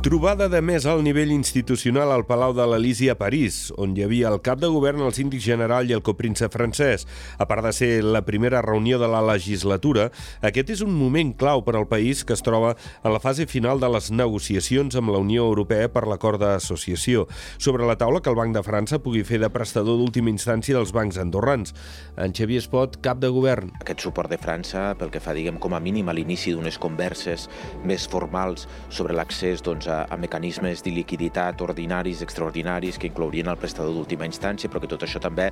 Trobada de més al nivell institucional al Palau de l'Elisi a París, on hi havia el cap de govern, el síndic general i el copríncep francès. A part de ser la primera reunió de la legislatura, aquest és un moment clau per al país que es troba en la fase final de les negociacions amb la Unió Europea per l'acord d'associació. Sobre la taula que el Banc de França pugui fer de prestador d'última instància dels bancs andorrans. En Xavier Espot, cap de govern. Aquest suport de França, pel que fa, diguem, com a mínim a l'inici d'unes converses més formals sobre l'accés doncs, a, a mecanismes de liquiditat ordinaris, extraordinaris, que inclourien el prestador d'última instància, però que tot això també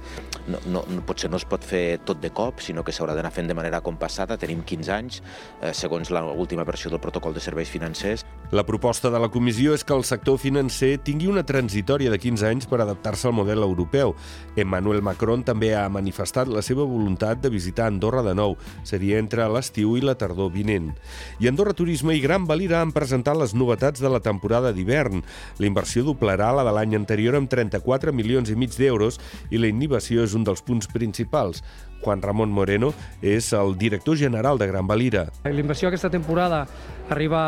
no, no, potser no es pot fer tot de cop, sinó que s'haurà d'anar fent de manera compassada. Tenim 15 anys, eh, segons l'última versió del protocol de serveis financers. La proposta de la comissió és que el sector financer tingui una transitòria de 15 anys per adaptar-se al model europeu. Emmanuel Macron també ha manifestat la seva voluntat de visitar Andorra de nou. Seria entre l'estiu i la tardor vinent. I Andorra Turisme i Gran Valira han presentat les novetats de la temporada d'hivern. La inversió doblarà la de l'any anterior amb 34 milions i mig d'euros i la innovació és un dels punts principals. Juan Ramon Moreno és el director general de Gran Valira. La inversió aquesta temporada arriba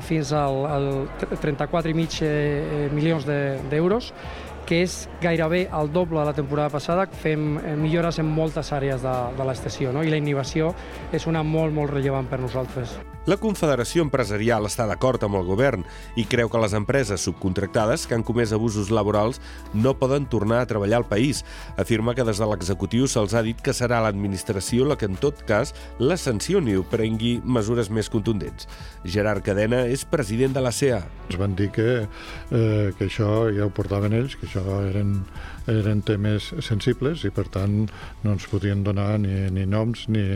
eh, fins al, al 34,5 eh, milions d'euros, de, que és gairebé el doble de la temporada passada. Fem eh, millores en moltes àrees de, de l'estació no? i la innovació és una molt, molt rellevant per nosaltres. La Confederació Empresarial està d'acord amb el govern i creu que les empreses subcontractades que han comès abusos laborals no poden tornar a treballar al país. Afirma que des de l'executiu se'ls ha dit que serà l'administració la que en tot cas la sancioni o prengui mesures més contundents. Gerard Cadena és president de la CEA. Ens van dir que, eh, que això ja ho portaven ells, que això eren, eren temes sensibles i per tant no ens podien donar ni, ni noms ni,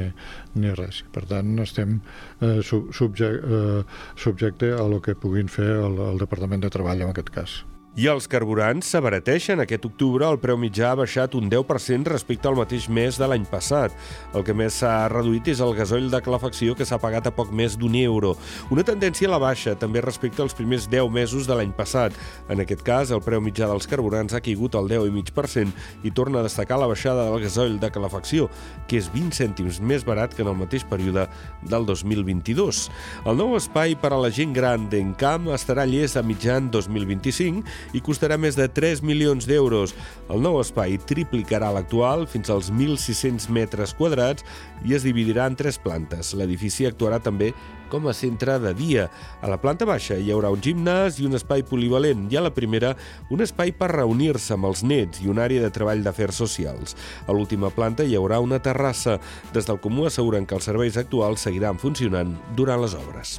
ni res. Per tant estem eh, subjecte, eh, subjecte a el que puguin fer el, el Departament de Treball en aquest cas. I els carburants s'abarateixen. Aquest octubre el preu mitjà ha baixat un 10% respecte al mateix mes de l'any passat. El que més s'ha reduït és el gasoll de calefacció, que s'ha pagat a poc més d'un euro. Una tendència a la baixa, també respecte als primers 10 mesos de l'any passat. En aquest cas, el preu mitjà dels carburants ha caigut al 10,5% i torna a destacar la baixada del gasoll de calefacció, que és 20 cèntims més barat que en el mateix període del 2022. El nou espai per a la gent gran d'Encamp estarà llest a mitjan 2025 i costarà més de 3 milions d'euros. El nou espai triplicarà l'actual fins als 1.600 metres quadrats i es dividirà en tres plantes. L'edifici actuarà també com a centre de dia. A la planta baixa hi haurà un gimnàs i un espai polivalent i a la primera un espai per reunir-se amb els nets i una àrea de treball d'afers socials. A l'última planta hi haurà una terrassa. Des del Comú asseguren que els serveis actuals seguiran funcionant durant les obres.